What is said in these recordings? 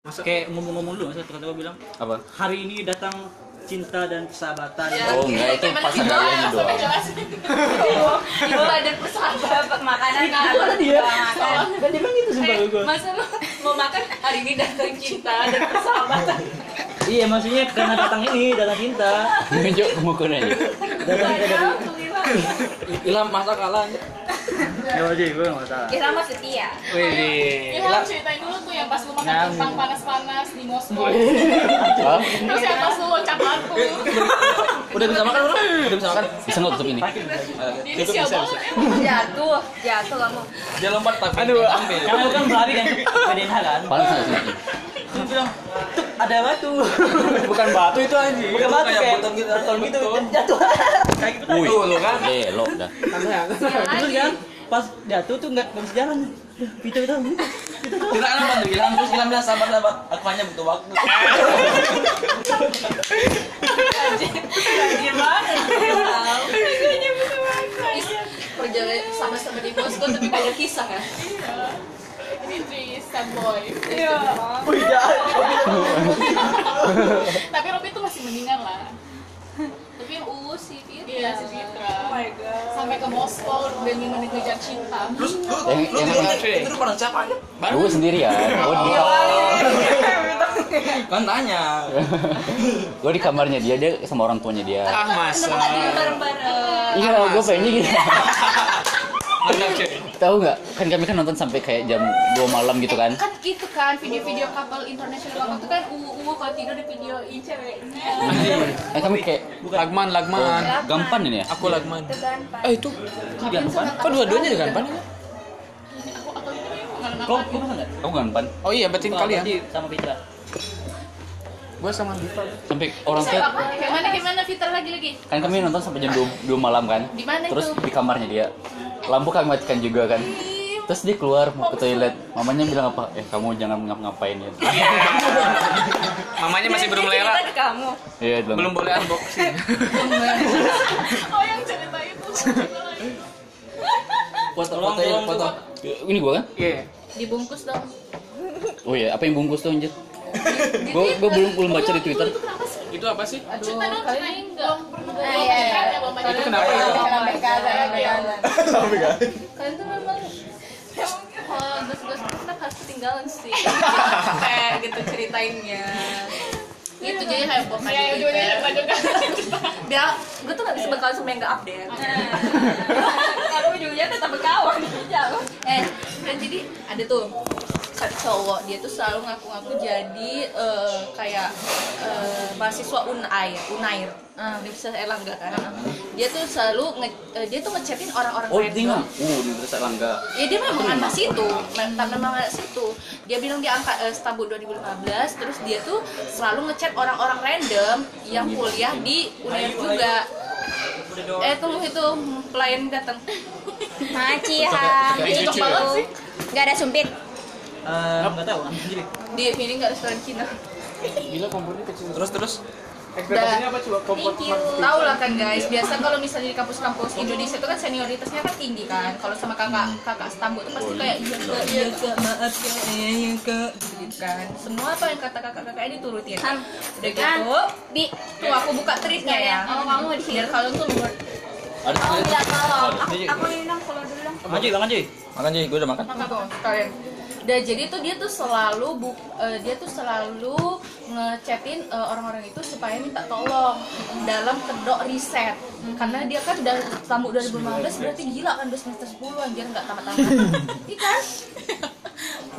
Masa kayak ngomong-ngomong dulu masa tiba-tiba bilang Apa? hari ini datang cinta dan persahabatan Oh enggak itu pas ada ayahnya doang. Cinta dan persahabatan makanan kan Mana dia? makan. Dan dia bilang gitu sumpah gue. Masa lu mau makan hari ini datang cinta dan persahabatan. Iya maksudnya karena datang ini datang cinta. Nunjuk ke mukanya aja. Datang cinta dari Ilham masa kalah Ya aja gue nggak salah. Irama setia. Wih Ilham ceritain dulu tuh yang pas lu makan Nah, kentang panas-panas di Moskow. Hah? Terus yang pas lu loncat batu. Udah bisa makan belum? Udah bisa makan? Bisa nggak tutup ini? Ini siapa. Jatuh, jatuh kamu. Dia lompat tapi Aduh, dia ambil karena gue kan berlari kan Haag kan. Panas nggak sih? Bilang, tuh ada batu. Bukan batu itu aja Bukan batu kayak beton gitu beton gitu jatuh. Kayak gitu. Wih, Tuh lu kan belok dah. Terus kan pas jatuh tuh nggak bisa jalan. Itu itu. Kita kan bantu Ilham terus Ilham bilang sabar sabar Aku hanya butuh waktu banget. Perjalanan sama-sama di Moskow tapi banyak kisah kan. Ini Tris, sad boy. Iya. Wih, jahat. Tapi Robby tuh masih mendingan lah. Tapi yang uus sih, Fir. Iya, si Fitra. Oh my god. Sampai ke Moskow demi mengejar cinta. Terus lu Yang lu yang itu bareng siapa aja? gue sendirian. Gue di Kan tanya gue di kamarnya dia dia sama orang tuanya dia. Ah masa? Iya, gue pengennya gitu. Tahu nggak? Kan kami kan nonton sampai kayak jam 2 malam gitu kan. Kan gitu kan video-video couple internasional waktu kan uwu kalau tidur di videoin ceweknya. Kan kami kayak Lagman Lagman gampan ini ya. Aku Lagman Itu kan, Pak. Eh itu Kok dua-duanya di Gampan ya? Aku aku ini nggak Kau nama. kau nggak? Gampan. Oh iya berarti kalian Berarti Sama Fitra. Gue sama Diva Sampai orang tua apa? Gimana gimana Fitra lagi lagi? kan kami nonton sampai jam 2, 2 malam kan. Di mana Terus itu? di kamarnya dia. Lampu kami matikan juga kan. Terus dia keluar mau ke toilet. Mamanya bilang apa? Eh kamu jangan ngap-ngapain ya. Mamanya masih belum Dia cerita lela ke kamu. Iya, bilang, Belum boleh unboxing Oh yang cerita itu. Foto foto foto Ini gua kan? Iya Dibungkus dong. Oh iya, apa yang bungkus tuh anjir? Gua gua belum belum baca di Twitter. Itu apa sih? Cerita dong, ceritain enggak? Ah, iya, iya. Itu kenapa ya? Kaza. Kalian tuh memang kalau gas-gas kita harus ketinggalan sih. Kayak gitu ceritainnya. Gitu jadi kayak bokap Iya, gitu. Dia, gue tuh gak bisa bekal sama yang gak update. Aku ujungnya tetap berkawan. Eh, kan jadi ada tuh cowok dia tuh selalu ngaku-ngaku jadi eh, kayak eh, mahasiswa unair unair Ah, Universitas Erlangga kan dia tuh selalu nge, eh, dia tuh ngechatin orang-orang Oh, random. tinggal. Uh, di Universitas Langga. Ya dia memang anak situ, memang memang anak situ. Dia bilang dia angkat eh, Stabut 2015, terus dia tuh selalu ngechat orang-orang random yang kuliah di Unair juga. Eh tunggu itu pelayan datang. Maci ha. Cocok banget sih. Gak ada sumpit. Eh, nggak tahu, ambil sendiri. Di sini nggak restoran Cina. Gila kompornya kecil Terus terus Ekspektasinya apa coba kompor Tahu lah kan guys, biasa kalau misalnya di kampus-kampus Indonesia itu kan senioritasnya kan tinggi kan. Kalau sama kakak kakak Stambul itu pasti kayak iya kak, iya kak, maaf ya, iya iya kak, gitu kan. Semua apa yang kata kakak-kakak ini turutin. Udah gitu, Bi. tuh aku buka triknya ya. Oh, kamu di sini. Biar kalian tuh luar. Ada Oh, kalau aku bilang kalau dulu dong. Bang Maju. Makan Ji, gue udah makan Makan tuh sekalian. Dan jadi tuh dia tuh selalu bu, eh, dia tuh selalu ngechatin eh, orang-orang itu supaya minta tolong dalam kedok riset. Karena dia kan udah tamu 2015 berarti gila kan udah semester 10 anjir nggak tamat-tamat. Iya kan?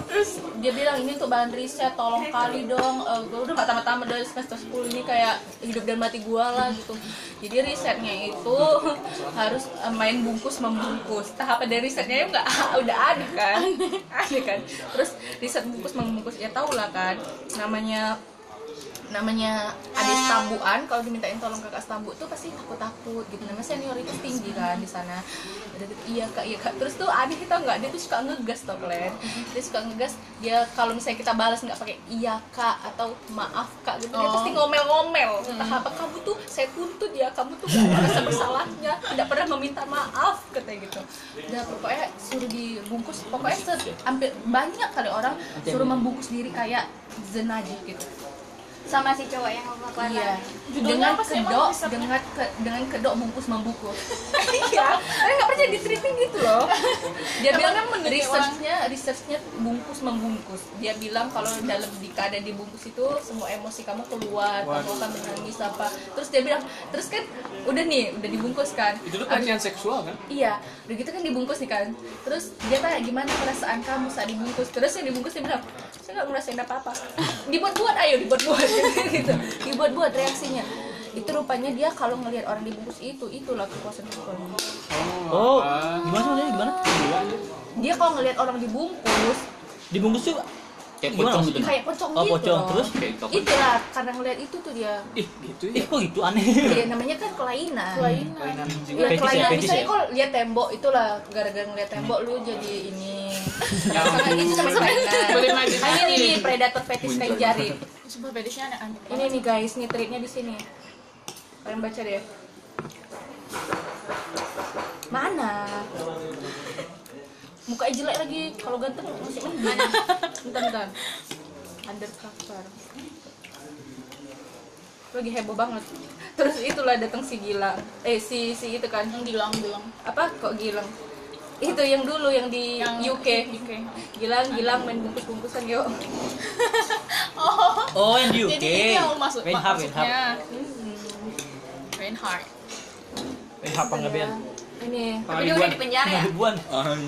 Terus dia bilang ini untuk bahan riset, tolong kali dong. Eh, gue udah gak tamat-tamat dari semester 10 ini kayak hidup dan mati gue lah gitu. Jadi risetnya itu harus eh, main bungkus membungkus. Tahapan dari risetnya ya nggak udah ada kan, ada kan. Terus riset bungkus membungkus ya tau lah kan, namanya namanya ada stambuan kalau dimintain tolong kakak stambu tuh pasti takut takut gitu. Namanya senioritas tinggi kan di sana. Gitu, iya kak iya kak. Terus tuh aneh kita nggak dia tuh suka ngegas tau kalian dia suka ngegas dia kalau misalnya kita balas nggak pakai iya kak atau maaf kak gitu dia Oh. pasti ngomel-ngomel. Entah apa kamu tuh saya tuntut ya kamu tuh gak merasa bersalahnya tidak pernah meminta maaf katanya gitu. Udah pokoknya suruh dibungkus. Pokoknya hampir banyak kali orang suruh membungkus diri kayak jenajah gitu sama si cowok yang melakukan Iya. Dengan apa kedok, dengan ke, dengan kedok bungkus membungkus. Iya. Saya nggak percaya di treating gitu loh. Dia bilang kan researchnya, researchnya bungkus membungkus. Dia bilang kalau dalam di keadaan dibungkus itu semua emosi kamu keluar, kamu akan menangis apa. Terus dia bilang, terus kan udah nih, udah dibungkus kan. Itu tuh pelecehan seksual kan? Iya, udah gitu kan dibungkus nih kan. Terus dia tanya gimana perasaan kamu saat dibungkus. Terus yang dibungkus dia bilang, saya nggak ngerasain apa-apa. Dibuat-buat ayo dibuat-buat gitu. Dibuat-buat reaksinya. Itu rupanya dia kalau ngelihat orang dibungkus itu, itulah kepuasan seksualnya. Oh, Ah. gimana sih maksudnya gimana? Dia kalau ngelihat orang dibungkus, Dibungkus tuh kayak pocong gitu kayak pocong Oh, gitu. pocong. loh. Terus? Kayak kapal. Itulah karena ngelihat itu tuh dia. Ih, gitu ya. kok gitu aneh. Dia namanya kan kelainan. Kelainan. Kelainan jiwa. Ya, Fetis ya, kelainan misalnya ya? kok lihat tembok itulah gara-gara ngeliat tembok lu jadi ini. Itu sama kelainan. Ah, ini nih predator fetish kayak jari. Sumpah fetishnya aneh-aneh. Ini nih guys, nih treatnya di sini. Kalian baca deh. Mana? Mukanya jelek lagi. Kalau ganteng masih mending. Bentar, bentar. Undercover. Lagi heboh banget. Terus itulah datang si Gilang. Eh si si itu kan. Yang gilang gilang. Apa kok Gilang? Itu yang dulu yang di Yang UK. UK. Gilang, Gilang main bungkus-bungkusan yuk. Oh. Oh, yang di UK. Jadi itu yang maksud Reinhardt, maksudnya. Hmm. Reinhardt. Eh, apa nggak Ben? Ini, Tapi dia udah di penjara ya? Ribuan.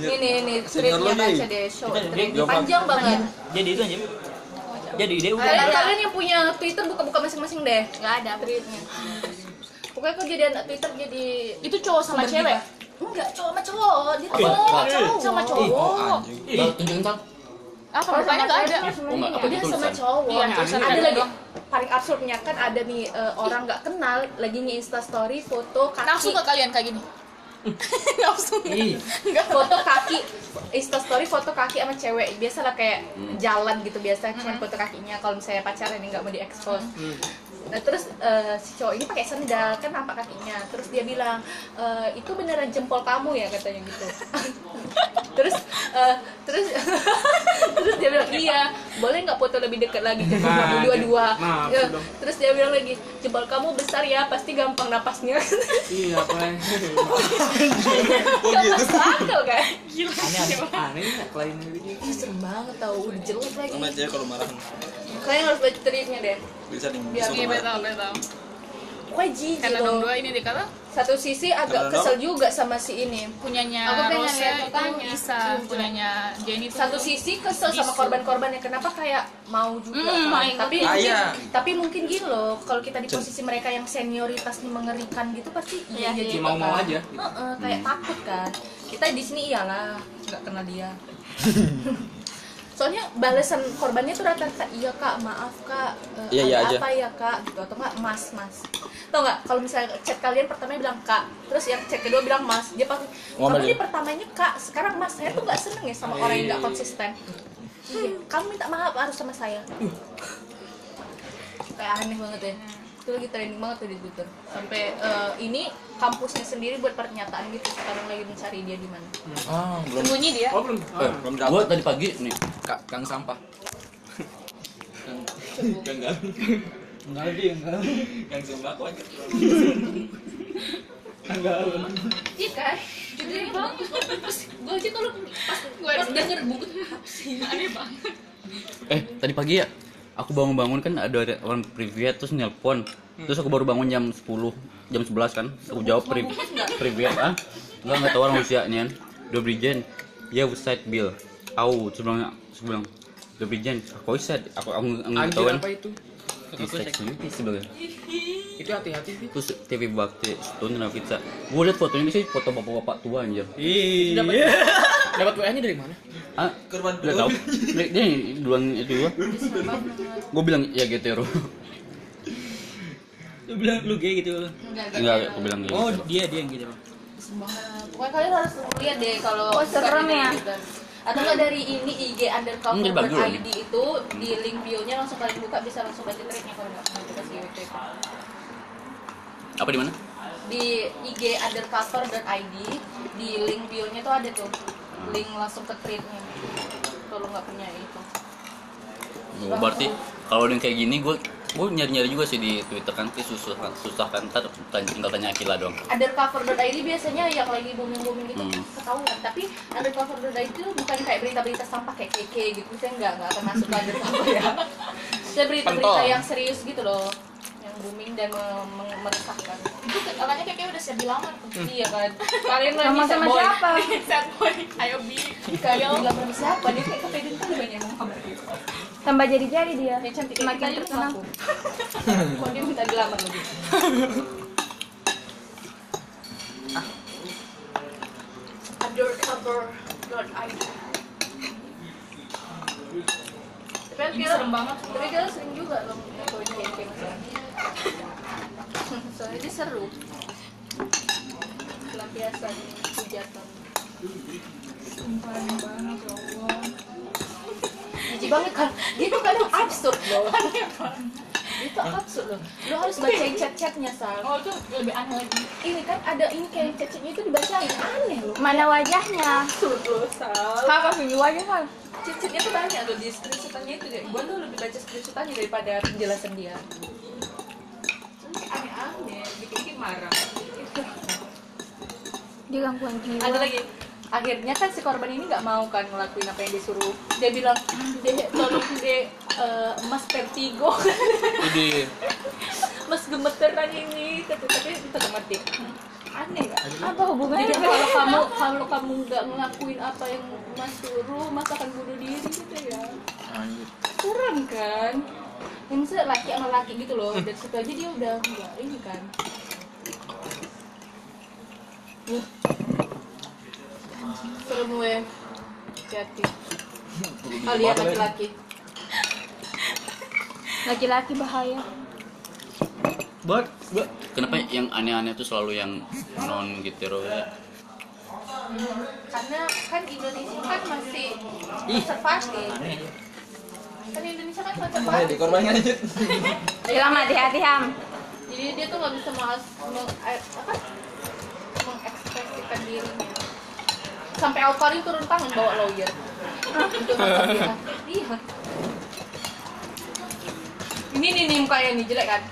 ini, ini Senior tweetnya baca deh, show panjang banget. Jadi itu aja. Jadi dia udah. Kalian kalian yang punya Twitter buka-buka masing-masing deh Gak ada. tweetnya. Pokoknya kok jadi anak Twitter jadi Itu cowok sama cewek. Enggak, cowok sama cowok. Dia cowok, sama cowok. Tunjukin tang Apa rupanya ada? Oh, enggak, apa Dia sama cowok. Iya, ada ada lagi paling absurdnya kan ada nih eh, orang nggak kenal lagi nge-insta story foto kaki Nafsu ke kalian kayak gini? Ih. Enggak. foto kaki. Insta story foto kaki sama cewek. Biasalah kayak jalan gitu. Biasa cuma foto kakinya. Kalau misalnya pacaran ini nggak mau diekspos nah terus eh, si cowok ini pakai sendal kan nampak kakinya. Terus dia bilang "Eh, itu beneran jempol kamu ya katanya gitu. Terus eh, terus terus dia bilang iya boleh nggak foto lebih dekat lagi jempol Nah, kamu dua-dua? Nah, Ya, terus dia bilang lagi jempol kamu besar ya pasti gampang napasnya. Iya, apa ya? Masuk akal kan? Aneh-aneh. Aneh ya kliennya gitu. Ih, serem banget tau, udah jelek lagi. Sama aja kalau marah Kalian harus baca tweetnya deh bisa nih. Biar- bisa Iya marah. betul betul. Pokoknya jijik Karena dong dua ini dikata Satu sisi agak Karena kesel juga sama si ini punyanya Aku pengen Rose lihat itu. Isa, punyanya Jenny itu Satu sisi kesel sama korban-korbannya Kenapa kayak mau juga Hmm, kan? main Tapi Ah, mungkin, iya. tapi mungkin gini loh Kalau kita di posisi mereka yang senioritas nih mengerikan gitu Pasti iya, Iya, iya iya. juga Mau-mau kan. aja. Heeh, Kayak takut kan Kita di sini iyalah nggak kenal dia soalnya balasan korbannya tuh rata-rata iya kak maaf kak Eh, Iya, iya ada aja. apa ya kak gitu atau enggak mas mas tau nggak kalau misalnya chat kalian pertamanya bilang kak terus yang chat kedua bilang mas dia pasti kamu ini pertamanya kak sekarang mas saya tuh nggak seneng ya sama orang yang nggak konsisten iya kamu minta maaf harus sama saya kayak aneh banget ya itu lagi trending banget tuh di twitter sampai eh, ini kampusnya sendiri buat pernyataan gitu sekarang lagi mencari dia di mana Ah, belum. sembunyi dia Oh, belum. Eh, Ah. Belum gua dapat. tadi pagi nih, Kak, Kang sampah. Enggak. Enggak lagi, enggak. Yang sembako aja. iya kan judulnya bagus gue aja kalau pas pas denger buku apa sih aneh banget Eh, tadi pagi ya, aku bangun-bangun kan ada orang privat terus nelpon. Terus aku baru bangun jam 10, jam 11 kan. Aku jawab pri ah. Enggak enggak tahu orang Rusia nih kan. Dobrijen. Ya website bill. Au, sebelumnya sebelum Dobrijen. Aku said aku aku enggak Anjir tahu kan. apa itu? Di security sebenarnya. Itu hati-hati sih. Terus TV Bakti, Stone pizza. Gue liat fotonya sih foto bapak-bapak tua anjir. Iya. Dapat WA-nya dari mana? Ah, Korban Gak tau. Dia, dia duluan itu gua. Gua bilang ya getero. Lu bilang lu gay gitu. enggak Enggak, aku bilang gitu. Oh, dia dia yang gitu. Pokoknya kalian harus lihat deh kalau Oh, serem ya? Gitu. Atau enggak dari ini IG undercover Hmm, bagus ID itu di link bio-nya langsung kalian buka bisa langsung baca trade-nya kalau nggak dikasih WP. Apa di mana? Di IG undercover.id di link bio-nya tuh ada tuh link langsung ke trade-nya. Kalau nggak punya itu. Oh, berarti kalau yang kayak gini gue gue nyari-nyari juga sih di Twitter kan tapi susah susah kan. Ntar tanya- tinggal tanya Akila dong. undercover.id biasanya yang lagi booming-booming gitu Hmm. ketahuan tapi undercover.id itu bukan kayak berita-berita sampah kayak keke gitu. Saya nggak nggak akan masuk ke undercover ya. Saya berita-berita yang serius gitu loh yang booming dan me- me- meresahkan. Itu katanya keke udah siap dilamar tuh iya kan? Kalian lagi Sama sama boy. siapa? sad boy ayo bi kalian dilamar sama siapa? Dia kayak kepeden tuh banyak gitu Tambah jadi-jadi dia. ya cantik. Kita terkenal. kok dia minta dilamar lagi? Undercover.id tapi kita serem banget. tapi kita sering juga loh kayak soalnya dia seru. Pelampiasan hujatan. Sumpahin banget ya Allah banget kan? Dia tuh kadang absurd loh. Dia tuh absurd loh. Lo harus bacain chat-chatnya sal. Oh itu lebih aneh lagi. Ini kan ada ini kayak chat-chatnya itu dibacain. Aneh loh. Mana wajahnya? absurd loh sal. Kakak punya wajah kan? chat-chatnya tuh banyak loh di screenshotannya itu deh. Gua tuh lebih baca screenshotannya daripada penjelasan dia. Aneh-aneh bikin-bikin marah. Dia gangguan jiwa. ada lagi akhirnya kan si korban ini nggak mau kan ngelakuin apa yang disuruh. Dia bilang deh tolong deh eh, mas vertigo. Jadi mas gemeteran ini. Tapi tapi tetap mati. Aneh nggak Apa hubungannya? jadi kalau kamu kalau kamu nggak ngelakuin apa yang mas suruh mas akan bunuh diri gitu ya. Anjir. serem kan? Yang misalnya laki sama laki gitu loh. Dari situ aja dia udah nggak ini kan. Wah. Serem gue hati-hati oh lihat laki-laki Laki-laki bahaya. Buat, buat. Kenapa yang aneh-aneh tuh selalu yang non gitu ya? karena kan Indonesia kan masih konservatif kan Indonesia kan konservatif Dikorbankan aja. Ilham hati-hati Ham. jadi dia tuh nggak bisa mengas meng, eh, apa mengekspresikan dirinya sampai Alkarin turun tangan bawa lawyer untuk dia iya ini nih nih mukanya nih jelek kan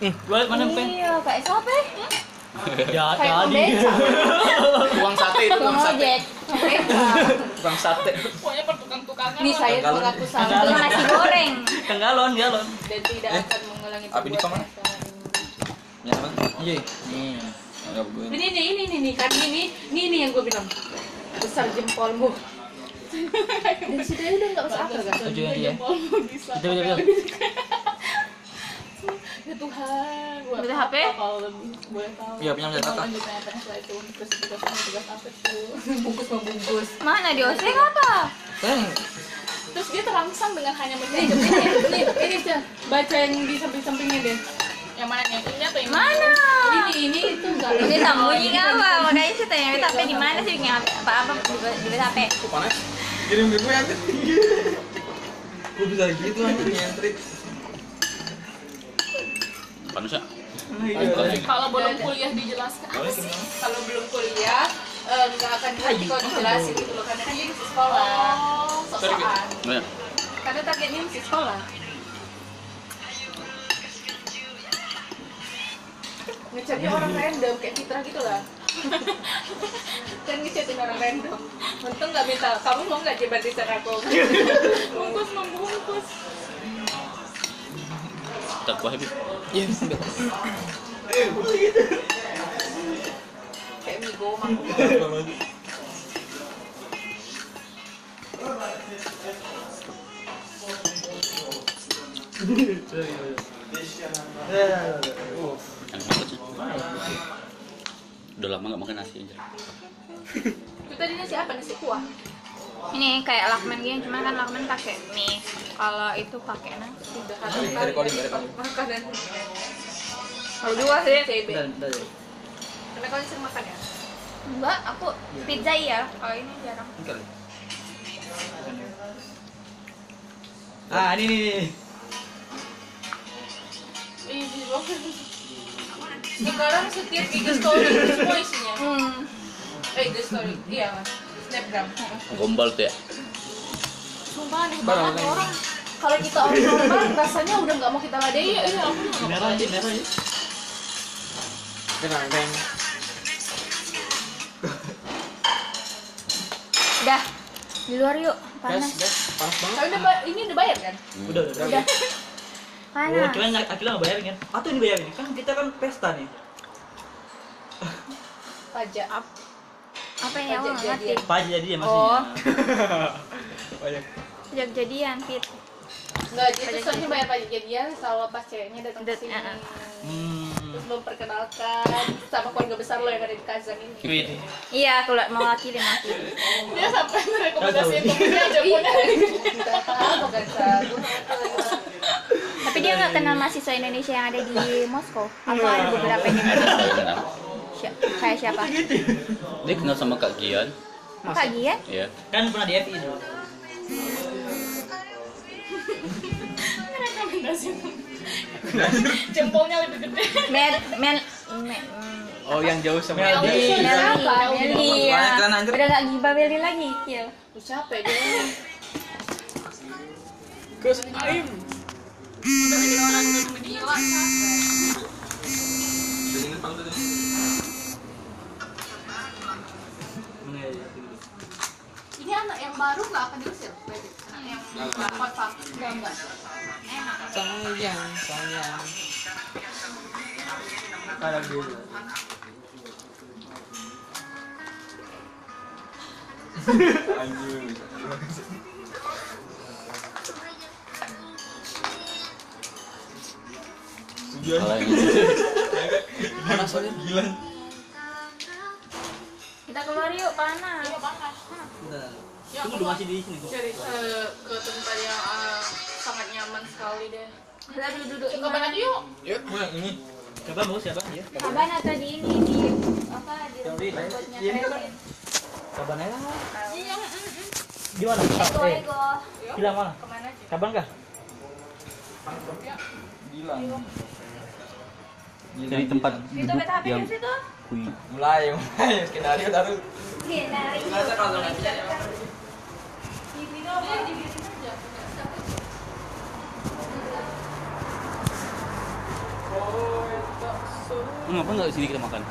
Buat mana pen? Iya, kayak siapa? Ya, tadi. pembeca Tukang sate itu Tukang sate. Tukang sate. pokoknya pertukang-tukangan nih saya mengaku Tukang salah nasi goreng. Kan galon, dan tidak akan mengulangi api di perbuatan. Ya, Bang. Iya. Nih. Ini nih ini nih nih kan ini ini nih yang gue bilang besar jempolmu dari situ aja udah nggak masuk akal kan Tujuh dia. ya Tuhan apa HP? boleh tahu Iya, punya lanjut apa setelah itu terus tugasnya tugas apa tuh bungkus membungkus Mana di OSEK apa? Kan terus dia terangsang dengan hanya menjadi ini ini baca yang di samping-sampingnya deh yang mana nih ini apa yang Mana? ini ini itu enggak Ini sambunyi apa? Makanya saya tanya di HP di mana sih? Nggak apa apa di HP. Panas. kirim ke gue anjir. Gue bisa gitu anjir nyentrik. Panas ya? kalau belum kuliah dijelaskan apa sih kalau belum kuliah eh, nggak akan dilatih kalau dijelasin gitu loh karena kan dia masih sekolah Oh, ya. karena targetnya masih sekolah ngechatnya orang random kayak Fitra gitu lah. Kan ngechatin orang random. Untung nggak minta kamu mau nggak jebat di aku? Bungkus membungkus. Tak kuah habis. Iya, kayak mie gomang Enak banget sih. Udah lama gak makan nasi aja. itu tadi nasi apa nasi kuah Ini kayak lakmen gini, cuma kan lakmen pakai mie. Kalau itu pakai nasi. udah Dari dari recording. makanan Kalau dua sih. Ya. Karena kalian sering makan ya? Enggak, aku pizza iya. Kalau ini jarang. Ya. Ah, ini nih. Sekarang setiap IG story itu semua isinya. Hmm. Eh, IG story. Iya, Mas. Snapgram. Gombal tuh ya. Sumpah aneh banget tuh orang. Kalau kita orang normal rasanya udah nggak mau kita ladein. Iya, iya, aku nggak mau Merah aja, merah aja. Tenang, Teng. Udah. Di luar yuk. Panas. gas. Panas banget. Tapi udah, ba- ini udah bayar kan? Udah, udah. Udah. Oh, Panas. kira Akila nggak bayarin kan? Atau ini bayarin? Kan kita kan pesta nih. Pajak. Apa ya? Aku nggak ngerti. Jadian. Apa aja jadi ya Oh. maksudnya? Banyak. Sejak jadian, Fit. Enggak, itu soalnya bayar pajak jadian kalau pas ceweknya datang ke sini. Hmm. Terus memperkenalkan sama keluarga besar lo yang ada di Kazan ini. Iya, aku lah mewakili mewakili. Dia sampai merekomendasikan temennya aja punya. Kita tahu kan, Sa. Tapi dia nggak kenal mahasiswa Indonesia yang ada di Moskow. Apa ada beberapa yang. Sya- kayak siapa? Dia kenal sama Kak Gian. Kak Gian? Ya. Kan pernah di FI dulu. Jempolnya lebih gede. Mel Mel Me- mm, Oh, yang jauh sama Meldi. Meli, Siapa? Meli. Banyak kan, anjir. Udah nggak gibah Meli lagi, Kil. Lu siapa ya dia? Gus Aim. Ini anak yang baru nggak akan diusir? Yang enggak enggak. Sayang, sayang. Kayak gitu. Anjir. Sudah. Kalau yang itu. Panas aja. Gila. Kita keluar yuk, panas. Bentar. Ya, Tunggu aku mau masih di sini kok. cari ke, ke tempat yang ah, sangat nyaman sekali deh. Kita duduk-duduk. Ke kapan aja yuk? Yuk, mana ini? Coba bagus siapa? Ya. Kaban atau di ini di apa di robotnya iya, ini Kevin. Kapan aja? Iya. Di mana? Ego Eh, ego. Bilang mana? Ke mana aja? Kapan kah? Gila. Dari tempat Itu duduk yang di situ. kui. Mulai, mulai. Skenario baru. Skenario. Ngapa nggak di sini kita makan?